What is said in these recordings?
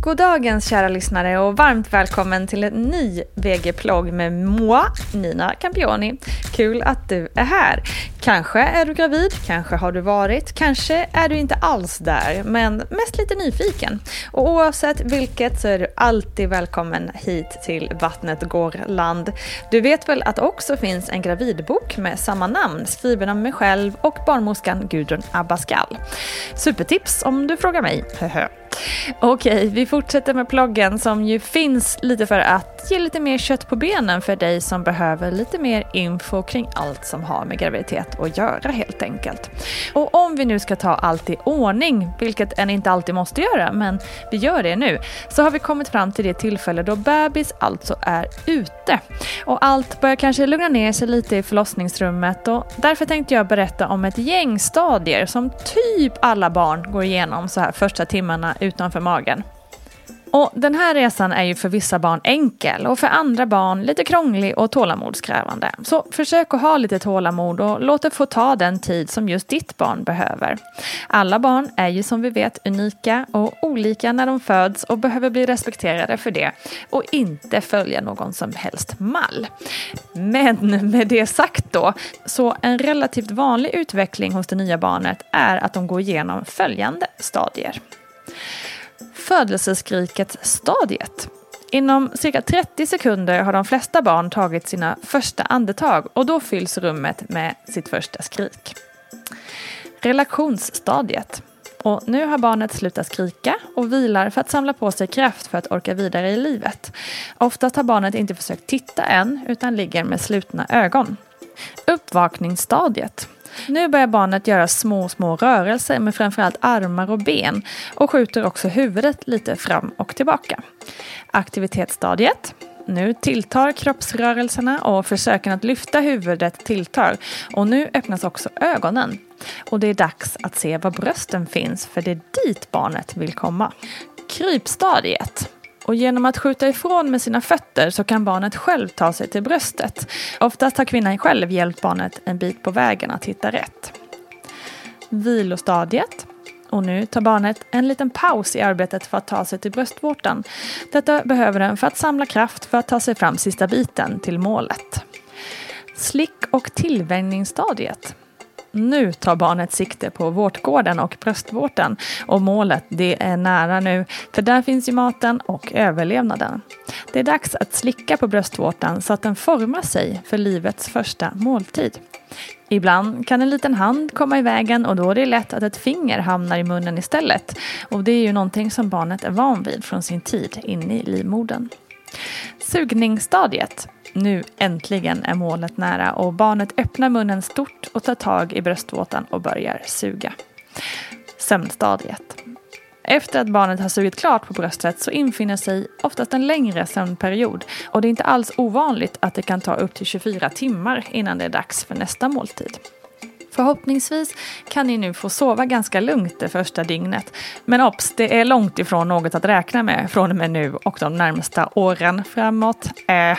God dagens kära lyssnare och varmt välkommen till en ny VG-plogg med moi, Nina Campioni. Kul att du är här. Kanske är du gravid, kanske har du varit, kanske är du inte alls där, men mest lite nyfiken. Och oavsett vilket så är du alltid välkommen hit till Vattnet går land. Du vet väl att det också finns en gravidbok med samma namn skriven av mig själv och barnmorskan Gudrun Abascal. Supertips om du frågar mig. Okej, vi fortsätter med ploggen som ju finns lite för att ge lite mer kött på benen för dig som behöver lite mer info kring allt som har med graviditet att göra helt enkelt. Och om vi nu ska ta allt i ordning, vilket en inte alltid måste göra, men vi gör det nu, så har vi kommit fram till det tillfälle då bebis alltså är ute. Och allt börjar kanske lugna ner sig lite i förlossningsrummet och därför tänkte jag berätta om ett gäng stadier som typ alla barn går igenom så här första timmarna utanför magen. Och den här resan är ju för vissa barn enkel och för andra barn lite krånglig och tålamodskrävande. Så försök att ha lite tålamod och låt det få ta den tid som just ditt barn behöver. Alla barn är ju som vi vet unika och olika när de föds och behöver bli respekterade för det och inte följa någon som helst mall. Men med det sagt då, så en relativt vanlig utveckling hos det nya barnet är att de går igenom följande stadier födelseskriket-stadiet. Inom cirka 30 sekunder har de flesta barn tagit sina första andetag och då fylls rummet med sitt första skrik. Relationsstadiet. Och nu har barnet slutat skrika och vilar för att samla på sig kraft för att orka vidare i livet. Oftast har barnet inte försökt titta än utan ligger med slutna ögon. Uppvakningsstadiet. Nu börjar barnet göra små, små rörelser med framförallt armar och ben och skjuter också huvudet lite fram och tillbaka. Aktivitetsstadiet. Nu tilltar kroppsrörelserna och försöken att lyfta huvudet tilltar. Och nu öppnas också ögonen. Och det är dags att se var brösten finns för det är dit barnet vill komma. Krypstadiet. Och genom att skjuta ifrån med sina fötter så kan barnet själv ta sig till bröstet. Oftast har kvinnan själv hjälpt barnet en bit på vägen att hitta rätt. Vilostadiet. Och nu tar barnet en liten paus i arbetet för att ta sig till bröstvårtan. Detta behöver den för att samla kraft för att ta sig fram sista biten till målet. Slick och tillvänjningsstadiet. Nu tar barnet sikte på vårtgården och bröstvårtan och målet det är nära nu för där finns ju maten och överlevnaden. Det är dags att slicka på bröstvårtan så att den formar sig för livets första måltid. Ibland kan en liten hand komma i vägen och då är det lätt att ett finger hamnar i munnen istället. Och det är ju någonting som barnet är van vid från sin tid inne i livmodern. Sugningsstadiet. Nu äntligen är målet nära och barnet öppnar munnen stort och tar tag i bröstvåtan och börjar suga. Sömnstadiet. Efter att barnet har sugit klart på bröstet så infinner sig oftast en längre sömnperiod och det är inte alls ovanligt att det kan ta upp till 24 timmar innan det är dags för nästa måltid. Förhoppningsvis kan ni nu få sova ganska lugnt det första dygnet. Men obs, det är långt ifrån något att räkna med från och med nu och de närmsta åren framåt. Äh,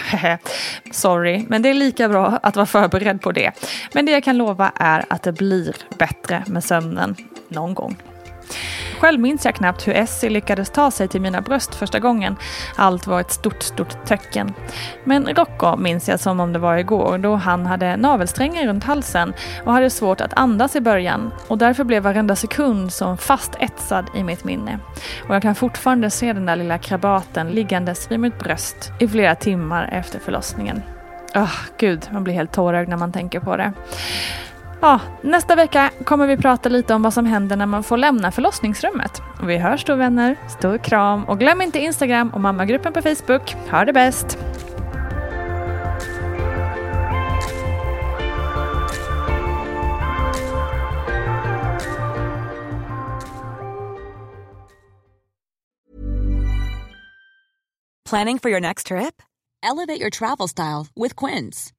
sorry, men det är lika bra att vara förberedd på det. Men det jag kan lova är att det blir bättre med sömnen någon gång. Själv minns jag knappt hur Essie lyckades ta sig till mina bröst första gången. Allt var ett stort, stort töcken. Men Rocco minns jag som om det var igår då han hade navelsträngar runt halsen och hade svårt att andas i början och därför blev varenda sekund som fast etsad i mitt minne. Och jag kan fortfarande se den där lilla krabaten liggandes vid mitt bröst i flera timmar efter förlossningen. Oh, gud, man blir helt tårögd när man tänker på det. Ja, nästa vecka kommer vi prata lite om vad som händer när man får lämna förlossningsrummet. Vi hörs då vänner. Stor kram och glöm inte Instagram och mammagruppen på Facebook. Ha det bäst! Planning for your next trip? Elevate your travel style with Quince.